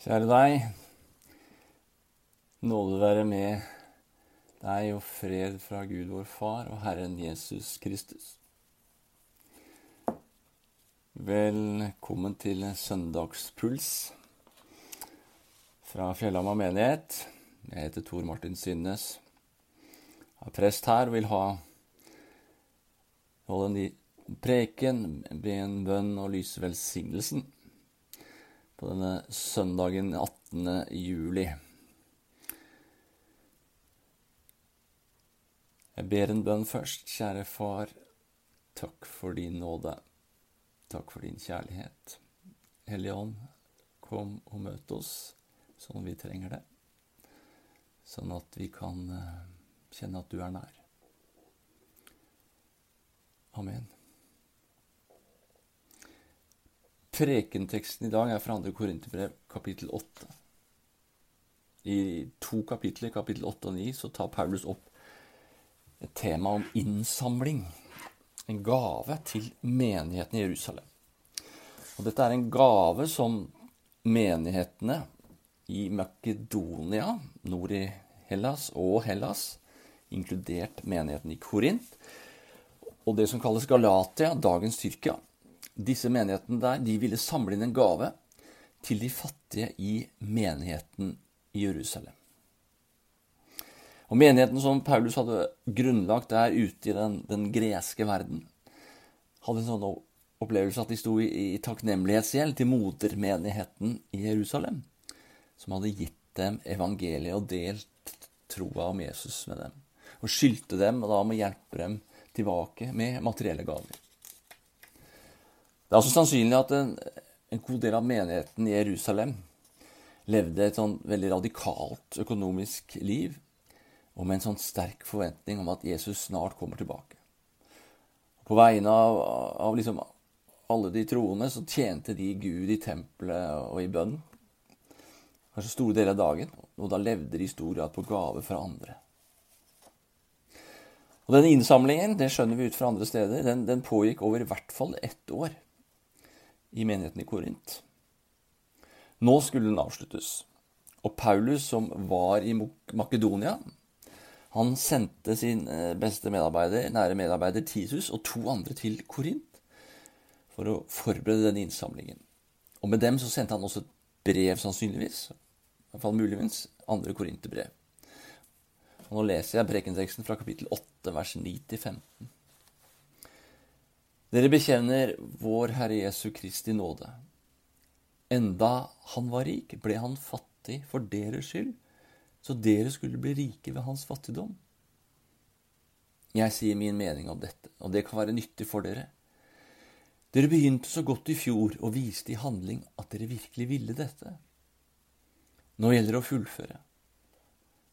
Kjære deg. Nåde være med deg og fred fra Gud vår Far og Herren Jesus Kristus. Velkommen til søndagspuls fra Fjellhamar menighet. Jeg heter Tor Martin Synnes. Jeg er prest her og vil ha holde en preken, be en bønn og lyse velsignelsen på denne søndagen 18. juli. Jeg ber en bønn først. Kjære Far, takk for din nåde. Takk for din kjærlighet. Hellige Ånd, kom og møt oss sånn vi trenger det. Sånn at vi kan eh, kjenne at du er nær. Amen. Prekenteksten i dag er fra 2. Korinterbrev, kapittel 8. I to kapitler, kapittel 8 og 9, så tar Paulus opp et tema om innsamling. En gave til menigheten i Jerusalem. Og dette er en gave som menighetene i Makedonia, nord i Hellas og Hellas, inkludert menigheten i Korint, og det som kalles Galatia, dagens Tyrkia, disse menighetene der de ville samle inn en gave til de fattige i menigheten i Jerusalem. Og Menigheten som Paulus hadde grunnlagt der ute i den, den greske verden, hadde en sånn opplevelse at de sto i, i takknemlighetsgjeld til modermenigheten i Jerusalem, som hadde gitt dem evangeliet og delt troa om Jesus med dem. Og skyldte dem og da om å hjelpe dem tilbake med materielle gaver. Det er også sannsynlig at en, en god del av menigheten i Jerusalem levde et sånn veldig radikalt økonomisk liv, og med en sånn sterk forventning om at Jesus snart kommer tilbake. På vegne av, av liksom alle de troende så tjente de Gud i tempelet og i bønn. Kanskje store deler av dagen. Og da levde de i stor grad på gave fra andre. Og Denne innsamlingen det skjønner vi ut fra andre steder, den, den pågikk over i hvert fall ett år i menigheten i Korint. Nå skulle den avsluttes. Og Paulus, som var i Makedonia, han sendte sin eh, beste medarbeider, nære medarbeider Titus og to andre til Korint for å forberede denne innsamlingen. Og med dem så sendte han også et brev, sannsynligvis, i hvert fall muligens, andre korinterbrev. Og nå leser jeg prekenteksten fra kapittel 8, vers 9-15. Dere bekjenner vår Herre Jesu Kristi nåde. Enda han var rik, ble han fattig for deres skyld, så dere skulle bli rike ved hans fattigdom. Jeg sier min mening om dette, og det kan være nyttig for dere. Dere begynte så godt i fjor og viste i handling at dere virkelig ville dette. Nå gjelder det å fullføre.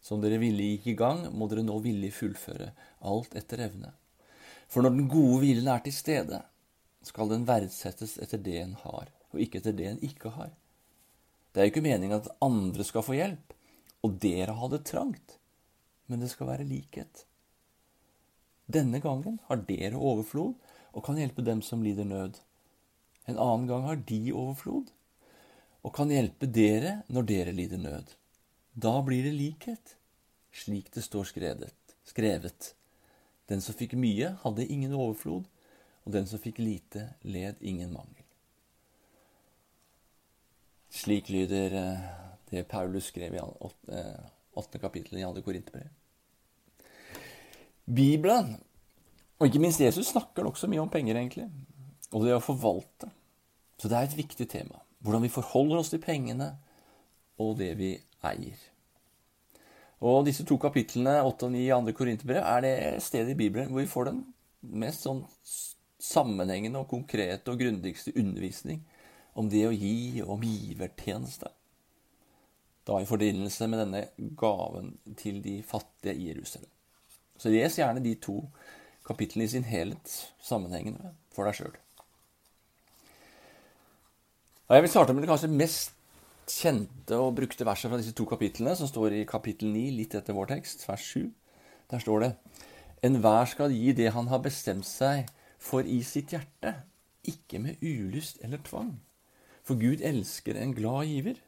Som dere ville gikk i gang, må dere nå villig fullføre, alt etter evne. For når den gode hvilen er til stede, skal den verdsettes etter det en har, og ikke etter det en ikke har. Det er jo ikke meningen at andre skal få hjelp, og dere har det trangt, men det skal være likhet. Denne gangen har dere overflod og kan hjelpe dem som lider nød. En annen gang har de overflod og kan hjelpe dere når dere lider nød. Da blir det likhet, slik det står skrevet. skrevet. Den som fikk mye, hadde ingen overflod, og den som fikk lite, led ingen mangel. Slik lyder eh, det Paulus skrev i eh, åttende kapittel i andre Korinterbrev. Bibelen, og ikke minst Jesus, snakker nokså mye om penger, egentlig. Og det å forvalte. Så det er et viktig tema. Hvordan vi forholder oss til pengene og det vi eier. Og disse to kapitlene, 8 og 9 i 2. Korinterbrev, er det stedet i Bibelen hvor vi får den mest sånn sammenhengende og konkrete og grundigste undervisning om det å gi og om givertjeneste. Da i forbindelse med denne gaven til de fattige i Jerusalem. Så les gjerne de to kapitlene i sin helhet sammenhengende for deg sjøl. Jeg vil starte med det kanskje mest kjente og brukte verset fra disse to kapitlene, som står i kapittel 9, litt etter vår tekst, vers 7. Der står det Enhver skal gi det han har bestemt seg for i sitt hjerte, ikke med ulyst eller tvang. For Gud elsker en glad giver.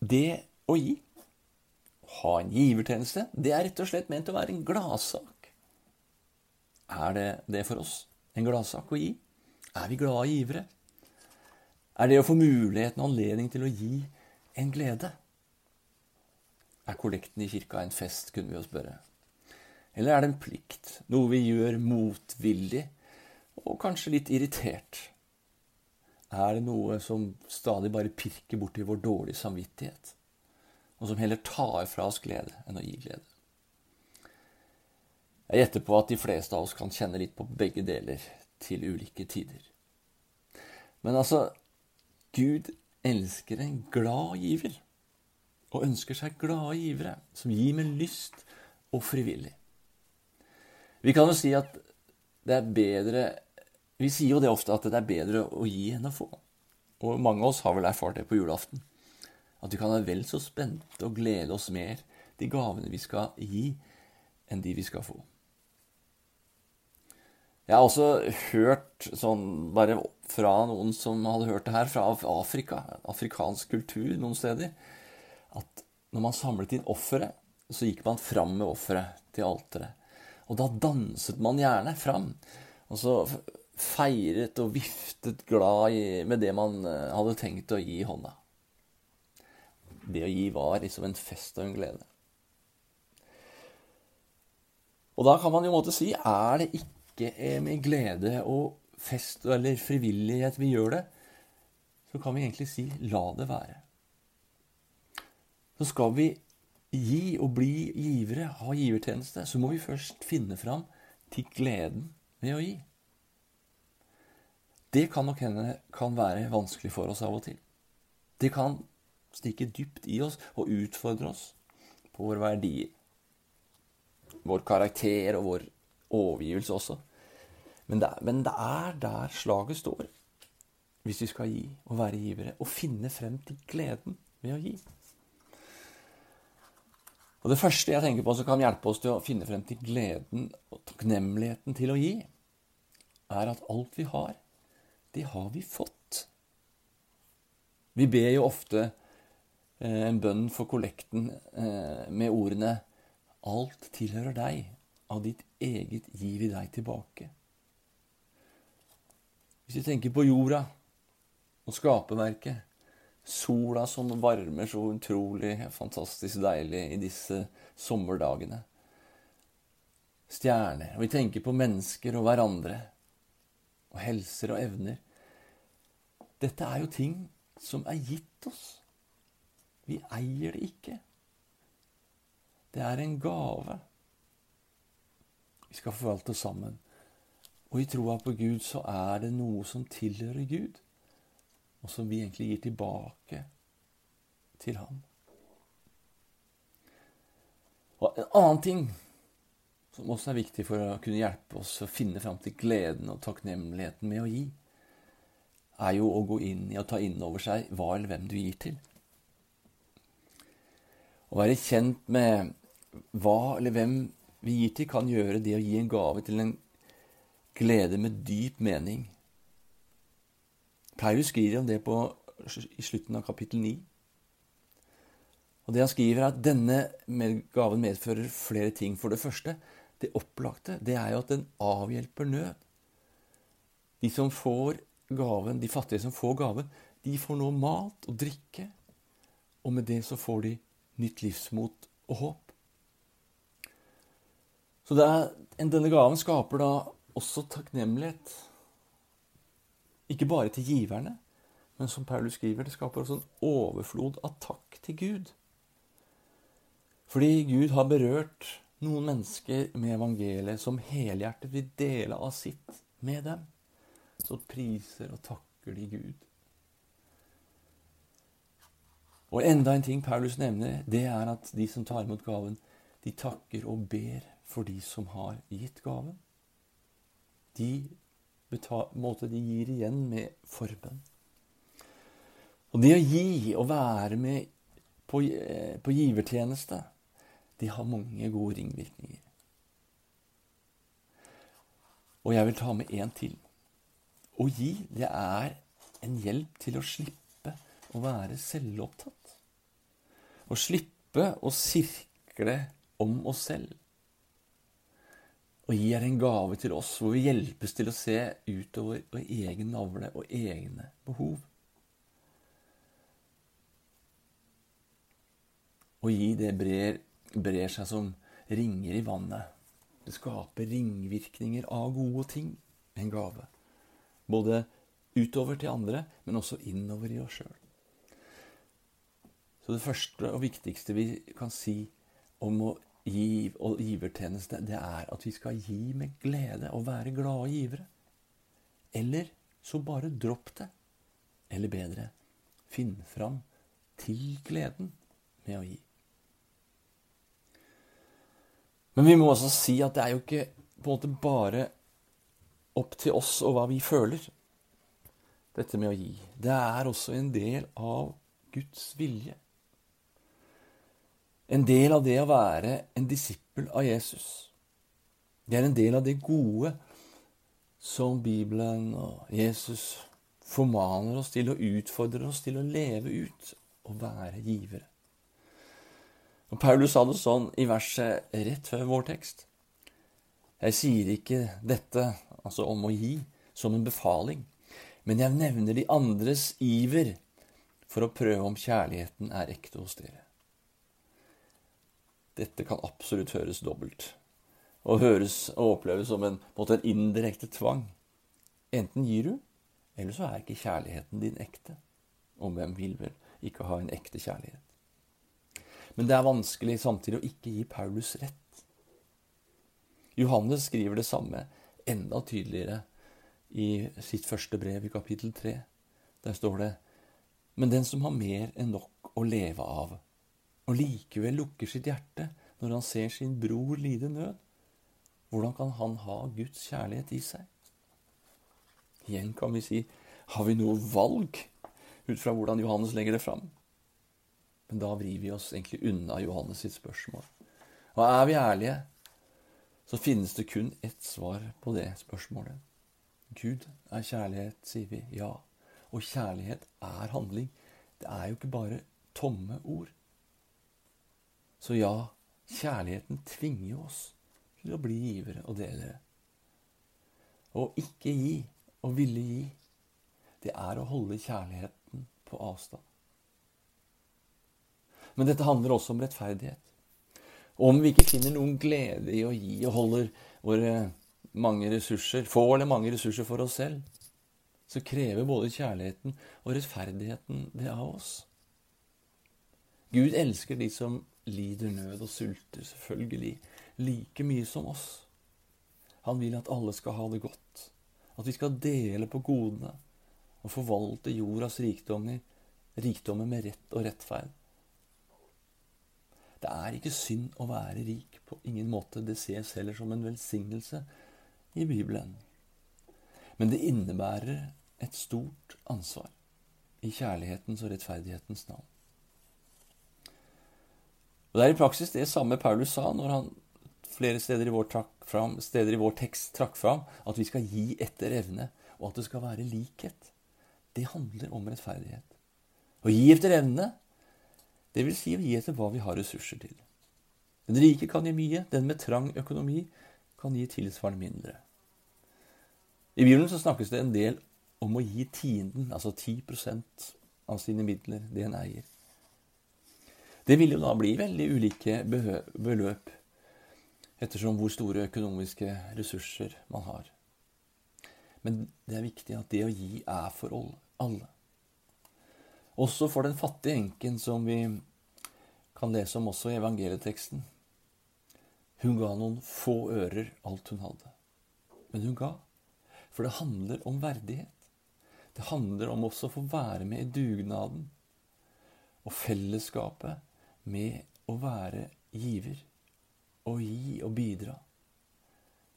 det å gi, ha en givertjeneste, det er rett og slett ment å være en gladsak. Er det det for oss? En gladsak å gi? Er vi glade givere? Er det å få muligheten og anledning til å gi en glede? Er kollekten i kirka en fest, kunne vi jo spørre. Eller er det en plikt, noe vi gjør motvillig og kanskje litt irritert? Er det noe som stadig bare pirker borti vår dårlige samvittighet, og som heller tar fra oss glede enn å gi glede? Jeg gjetter på at de fleste av oss kan kjenne litt på begge deler til ulike tider. Men altså, Gud elsker en glad giver, og ønsker seg glade givere som gir med lyst og frivillig. Vi kan jo si at det er bedre Vi sier jo det ofte at det er bedre å gi enn å få. Og mange av oss har vel erfart det på julaften. At vi kan være vel så spente og glede oss mer de gavene vi skal gi, enn de vi skal få. Jeg har også hørt sånn bare fra noen som hadde hørt det her, fra Afrika, afrikansk kultur noen steder, at når man samlet inn offeret, så gikk man fram med offeret til alteret. Og da danset man gjerne fram. Og så feiret og viftet glad med det man eh, hadde tenkt å gi i hånda. Det å gi var liksom en fest og en glede. Og da kan man jo måtte si er det ikke med glede og fest eller frivillighet vi gjør det, så kan vi egentlig si la det være. Så skal vi gi og bli givere, ha givertjeneste, så må vi først finne fram til gleden ved å gi. Det kan nok hende kan være vanskelig for oss av og til. Det kan stikke dypt i oss og utfordre oss på våre verdier. Vår karakter og vår overgivelse også. Men det, men det er der slaget står, hvis vi skal gi og være givere. Og finne frem til gleden ved å gi. Og Det første jeg tenker på som kan hjelpe oss til å finne frem til gleden og takknemligheten til å gi, er at alt vi har, det har vi fått. Vi ber jo ofte eh, en bønn for kollekten eh, med ordene Alt tilhører deg, av ditt eget gir vi deg tilbake. Hvis vi tenker på jorda og skaperverket, Sola som varmer så utrolig fantastisk deilig i disse sommerdagene. Stjerner. Og vi tenker på mennesker og hverandre. Og helser og evner. Dette er jo ting som er gitt oss. Vi eier det ikke. Det er en gave. Vi skal forvalte sammen. Og i troa på Gud så er det noe som tilhører Gud og som vi egentlig gir tilbake til ham. Og En annen ting som også er viktig for å kunne hjelpe oss å finne fram til gleden og takknemligheten med å gi, er jo å gå inn i og ta inn over seg hva eller hvem du gir til. Å være kjent med hva eller hvem vi gir til, kan gjøre det å gi en gave til en glede med dyp mening Paulus skriver om det på, i slutten av kapittel 9. Og det han skriver, er at denne gaven medfører flere ting. For det første, det opplagte, det er jo at den avhjelper nød. De som får gaven, de fattige som får gaven, de får nå mat og drikke. Og med det så får de nytt livsmot og håp. Så er, denne gaven skaper da også takknemlighet ikke bare til giverne, men som Paulus skriver, det skaper også en overflod av takk til Gud. Fordi Gud har berørt noen mennesker med evangeliet som helhjertet vil dele av sitt med dem. Så priser og takker de Gud. Og enda en ting Paulus nevner, det er at de som tar imot gaven, de takker og ber for de som har gitt gaven. De måte de gir igjen med forbønn. Og det å gi og være med på, eh, på givertjeneste, det har mange gode ringvirkninger. Og jeg vil ta med én til. Å gi, det er en hjelp til å slippe å være selvopptatt. å slippe å sirkle om oss selv. Og gir en gave til oss hvor vi hjelpes til å se utover vår egen navle og egne behov. Å gi det brer, brer seg som ringer i vannet. Det skaper ringvirkninger av gode ting, en gave. Både utover til andre, men også innover i oss sjøl. Så det første og viktigste vi kan si om å gi og givertjeneste, det er at vi skal gi med glede og være glade givere. Eller så bare dropp det. Eller bedre, finn fram til gleden med å gi. Men vi må også si at det er jo ikke på en måte bare opp til oss og hva vi føler, dette med å gi. Det er også en del av Guds vilje. En del av det å være en disippel av Jesus. Det er en del av det gode som Bibelen og Jesus formaner oss til og utfordrer oss til å leve ut og være givere. Og Paulus sa det sånn i verset rett før vår tekst. Jeg sier ikke dette, altså om å gi, som en befaling, men jeg nevner de andres iver for å prøve om kjærligheten er ekte hos dere. Dette kan absolutt høres dobbelt, og høres og oppleves som en, en, en indirekte tvang. Enten gir du, eller så er ikke kjærligheten din ekte. Og hvem vil vel ikke ha en ekte kjærlighet? Men det er vanskelig samtidig å ikke gi Paulus rett. Johannes skriver det samme enda tydeligere i sitt første brev i kapittel 3. Der står det Men den som har mer enn nok å leve av, og likevel lukker sitt hjerte når han ser sin bror lide nød, hvordan kan han ha Guds kjærlighet i seg? Igjen kan vi si har vi noe valg ut fra hvordan Johannes legger det fram? Men da vrir vi oss egentlig unna Johannes sitt spørsmål. Og er vi ærlige, så finnes det kun ett svar på det spørsmålet. Gud er kjærlighet, sier vi. Ja. Og kjærlighet er handling. Det er jo ikke bare tomme ord. Så ja, kjærligheten tvinger oss til å bli givere og delere. Å ikke gi og ville gi, det er å holde kjærligheten på avstand. Men dette handler også om rettferdighet. Om vi ikke finner noen glede i å gi og holder våre mange ressurser, få eller mange ressurser for oss selv, så krever både kjærligheten og rettferdigheten det av oss. Gud elsker de som lider nød og sulter, selvfølgelig, like mye som oss. Han vil at alle skal ha det godt, at vi skal dele på godene og forvalte jordas rikdommer, rikdommer med rett og rettferd. Det er ikke synd å være rik, på ingen måte. Det ses heller som en velsignelse i Bibelen. Men det innebærer et stort ansvar i kjærlighetens og rettferdighetens navn. Og Det er i praksis det samme Paulus sa når han flere steder i vår, fram, steder i vår tekst trakk fram at vi skal gi etter evne, og at det skal være likhet. Det handler om rettferdighet. Å gi etter evne, det vil si å gi etter hva vi har ressurser til. Den rike kan gi mye, den med trang økonomi kan gi tilsvarende mindre. I Bibelen så snakkes det en del om å gi tienden, altså 10% av sine midler, det en eier. Det vil jo da bli veldig ulike beløp ettersom hvor store økonomiske ressurser man har. Men det er viktig at det å gi er for alle. Også for den fattige enken som vi kan lese om også i evangelieteksten. Hun ga noen få ører alt hun hadde. Men hun ga. For det handler om verdighet. Det handler om også å få være med i dugnaden og fellesskapet med å være giver og gi og bidra.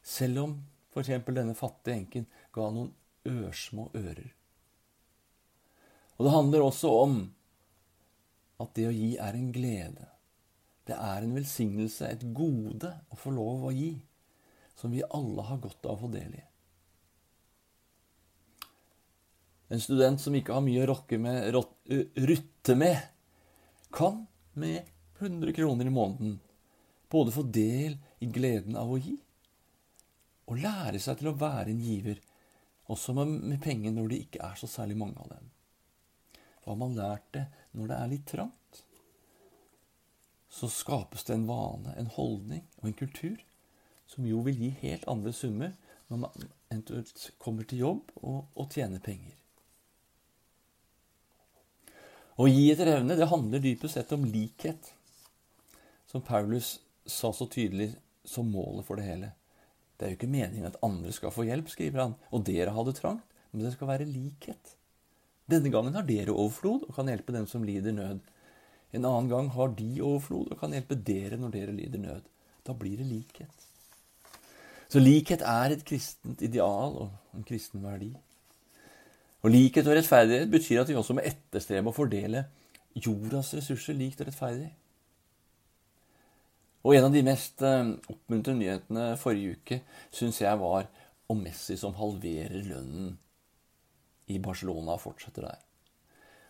Selv om f.eks. denne fattige enken ga noen ørsmå ører. Og det handler også om at det å gi er en glede. Det er en velsignelse, et gode, å få lov å gi, som vi alle har godt av å få del i. En student som ikke har mye å rotte med, kan med 100 kroner i måneden. Både få del i gleden av å gi, og lære seg til å være en giver, også med, penger når det ikke er så særlig mange av dem. Har man lært det når det er litt trangt, så skapes det en vane, en holdning og en kultur som jo vil gi helt andre summer når man eventuelt kommer til jobb og, og tjener penger. Å gi etter evne det handler dypest sett om likhet, som Paulus sa så tydelig som målet for det hele. Det er jo ikke meningen at andre skal få hjelp, skriver han, og dere har det trangt, men det skal være likhet. Denne gangen har dere overflod og kan hjelpe dem som lider nød. En annen gang har de overflod og kan hjelpe dere når dere lider nød. Da blir det likhet. Så likhet er et kristent ideal og en kristen verdi. Og likhet og rettferdighet betyr at vi også må etterstrebe å fordele jordas ressurser likt og rettferdig. Og en av de mest eh, oppmuntrende nyhetene forrige uke syns jeg var om Messi som halverer lønnen i Barcelona og fortsetter der.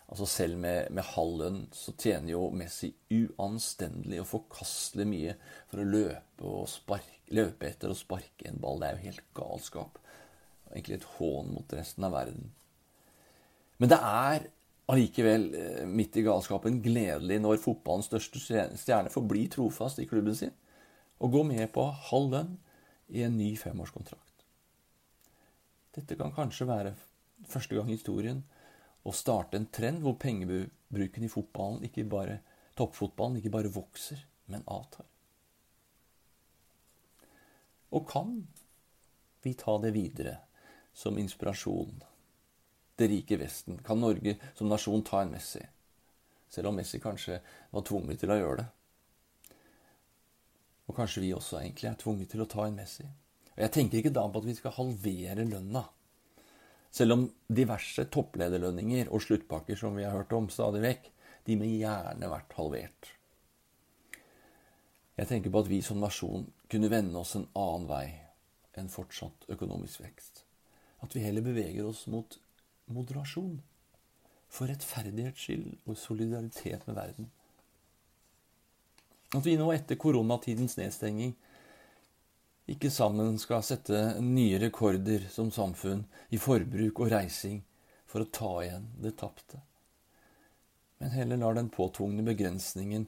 Altså Selv med, med halv lønn så tjener jo Messi uanstendelig og forkastelig mye for å løpe, og sparke, løpe etter og sparke en ball. Det er jo helt galskap. Egentlig et hån mot resten av verden. Men det er allikevel eh, midt i galskapen gledelig når fotballens største stjerne får bli trofast i klubben sin og gå med på halv lønn i en ny femårskontrakt. Dette kan kanskje være første gang i historien å starte en trend hvor pengebruken i fotballen, ikke bare, toppfotballen ikke bare vokser, men avtar. Og kan vi ta det videre som inspirasjon det rike Vesten? Kan Norge som nasjon ta en Messi? Selv om Messi kanskje var tvunget til å gjøre det. Og kanskje vi også egentlig er tvunget til å ta en Messi. Og Jeg tenker ikke da på at vi skal halvere lønna. Selv om diverse topplederlønninger og sluttpakker som vi har hørt om stadig vekk, de må gjerne vært halvert. Jeg tenker på at vi som nasjon kunne vende oss en annen vei enn fortsatt økonomisk vekst. At vi heller beveger oss mot moderasjon. For rettferdighets skyld og solidaritet med verden. At vi nå etter koronatidens nedstenging ikke sammen skal sette nye rekorder som samfunn i forbruk og reising for å ta igjen det tapte. Men heller lar den påtvungne begrensningen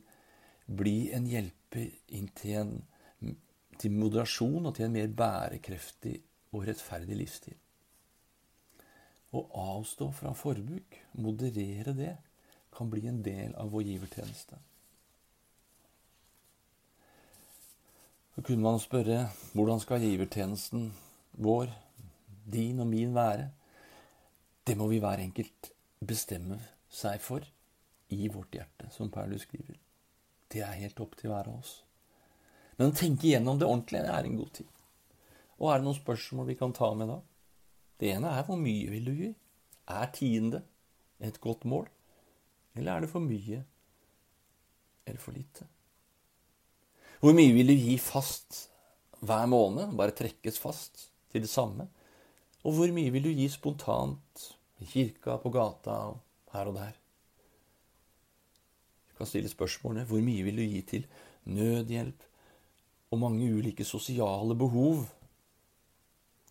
bli en hjelper inn til, en, til moderasjon og til en mer bærekraftig og rettferdig livsstil. Å avstå fra forbruk, moderere det, kan bli en del av vår givertjeneste. Så kunne man spørre hvordan skal givertjenesten vår, din og min, være? Det må vi hver enkelt bestemme seg for i vårt hjerte, som Paulus skriver. Det er helt opp til hver av oss. Men å tenke igjennom det ordentlig er en god tid. Og er det noen spørsmål vi kan ta med da? Det ene er hvor mye vil du gi? Er tiende et godt mål? Eller er det for mye eller for lite? Hvor mye vil du gi fast hver måned? Bare trekkes fast til det samme? Og hvor mye vil du gi spontant i kirka, på gata her og der? Du kan stille spørsmålene hvor mye vil du gi til nødhjelp og mange ulike sosiale behov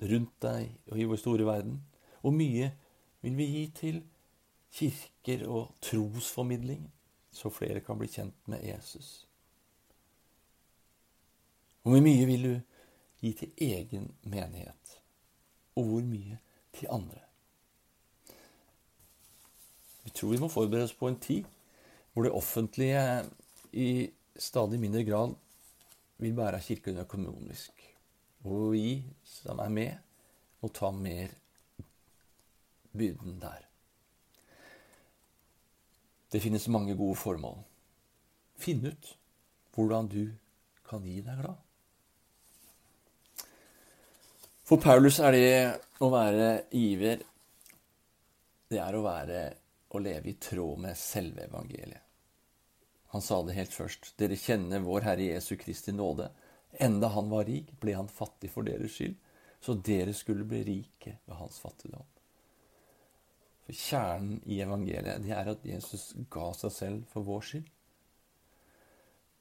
rundt deg og i vår store verden? Hvor mye vil vi gi til kirker og trosformidling, så flere kan bli kjent med Jesus? Og hvor mye vil du gi til egen menighet? Og hvor mye til andre? Vi tror vi må forberede oss på en tid hvor det offentlige i stadig mindre grad vil bære kirken økonomisk. Og vi som er med, må ta mer byrden der. Det finnes mange gode formål. Finn ut hvordan du kan gi deg glad. For Paulus er det å være giver Det er å være å leve i tråd med selve evangeliet. Han sa det helt først. Dere kjenner vår Herre Jesu Kristi nåde. Enda han var rik, ble han fattig for deres skyld, så dere skulle bli rike ved hans fattigdom. For kjernen i evangeliet det er at Jesus ga seg selv for vår skyld.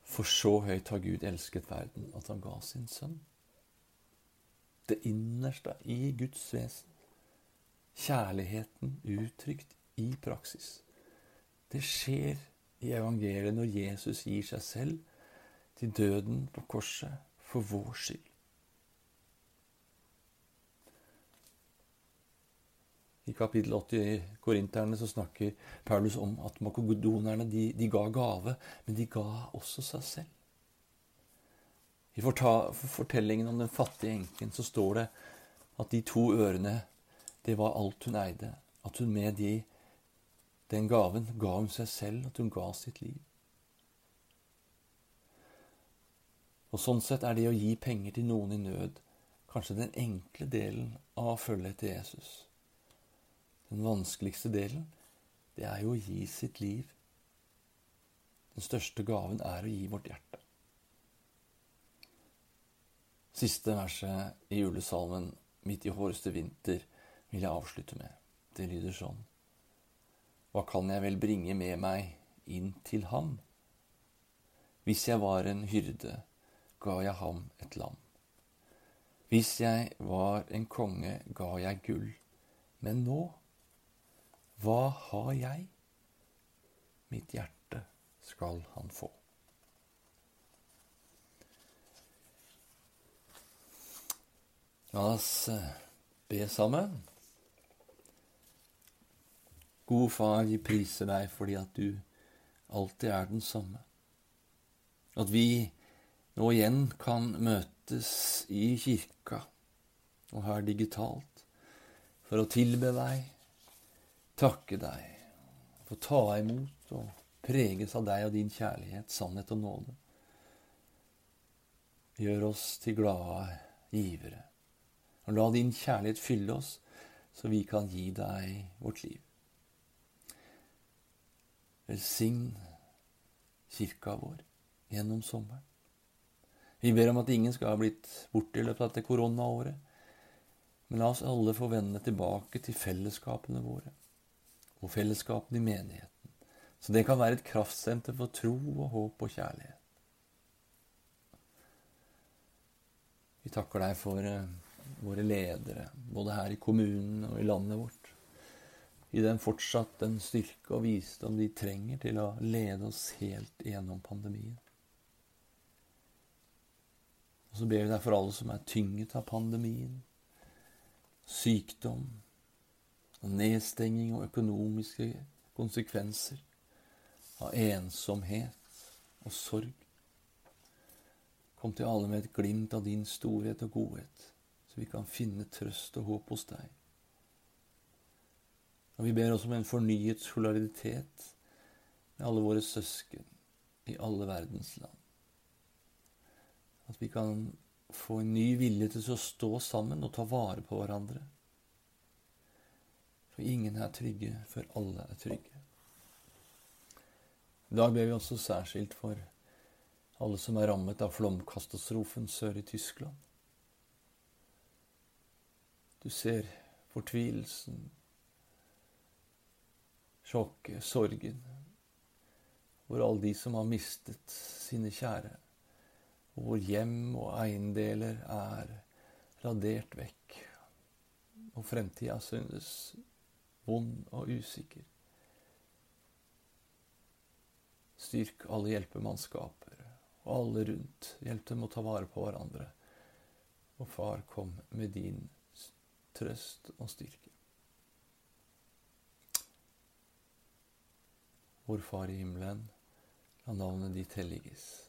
For så høyt har Gud elsket verden at han ga sin sønn. Det innerste i Guds vesen. Kjærligheten uttrykt i praksis. Det skjer i evangeliet når Jesus gir seg selv til døden på korset for vår skyld. I kapittel 80 i Korinterne så snakker Paulus om at makedonerne de, de, ga gave, men de ga også seg selv. I fortellingen om den fattige enken så står det at de to ørene, det var alt hun eide. At hun med de, den gaven ga hun seg selv, at hun ga sitt liv. Og Sånn sett er det å gi penger til noen i nød kanskje den enkle delen av å følge etter Jesus. Den vanskeligste delen, det er jo å gi sitt liv. Den største gaven er å gi vårt hjerte. Siste verset i julesalmen midt i håreste vinter vil jeg avslutte med. Det lyder sånn. Hva kan jeg vel bringe med meg inn til ham? Hvis jeg var en hyrde, ga jeg ham et lam. Hvis jeg var en konge, ga jeg gull. Men nå hva har jeg? Mitt hjerte skal han få. La oss eh, be sammen. Gode Far, vi priser deg fordi at du alltid er den samme. At vi nå igjen kan møtes i kirka og her digitalt for å tilbe deg takke deg, få ta imot og preges av deg og din kjærlighet, sannhet og nåde. Gjør oss til glade givere. Og la din kjærlighet fylle oss, så vi kan gi deg vårt liv. Velsign kirka vår gjennom sommeren. Vi ber om at ingen skal ha blitt borte i løpet av dette koronaåret. Men la oss alle få vende tilbake til fellesskapene våre og fellesskapene i menigheten. Så det kan være et kraftsenter for tro og håp og kjærlighet. Vi takker deg for eh, våre ledere, både her i kommunen og i landet vårt. Gi dem fortsatt den styrke og visdom de trenger til å lede oss helt gjennom pandemien. Og så ber vi deg for alle som er tynget av pandemien, sykdom, og nedstenging og økonomiske konsekvenser av ensomhet og sorg. Kom til alle med et glimt av din storhet og godhet, så vi kan finne trøst og håp hos deg. Og Vi ber også om en fornyet solidaritet med alle våre søsken i alle verdens land. At vi kan få en ny vilje til å stå sammen og ta vare på hverandre for ingen er trygge før alle er trygge. I dag ber vi også særskilt for alle som er rammet av flomkatastrofen sør i Tyskland. Du ser fortvilelsen, sjokket, sorgen hvor alle de som har mistet sine kjære, og hvor hjem og eiendeler er radert vekk, og fremtida synes vond og usikker. Styrk alle hjelpemannskaper og alle rundt. Hjelp dem å ta vare på hverandre. Og far, kom med din trøst og styrke. Vår Far i himmelen, la navnet ditt helliges.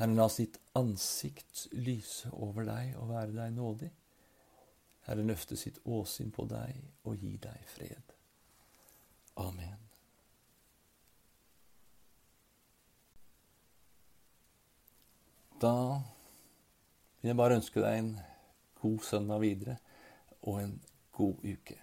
Herren la sitt ansikt lyse over deg og være deg nådig. Herre, løfte sitt åsyn på deg og gi deg fred. Amen. Da vil jeg bare ønske deg en god søndag videre og en god uke.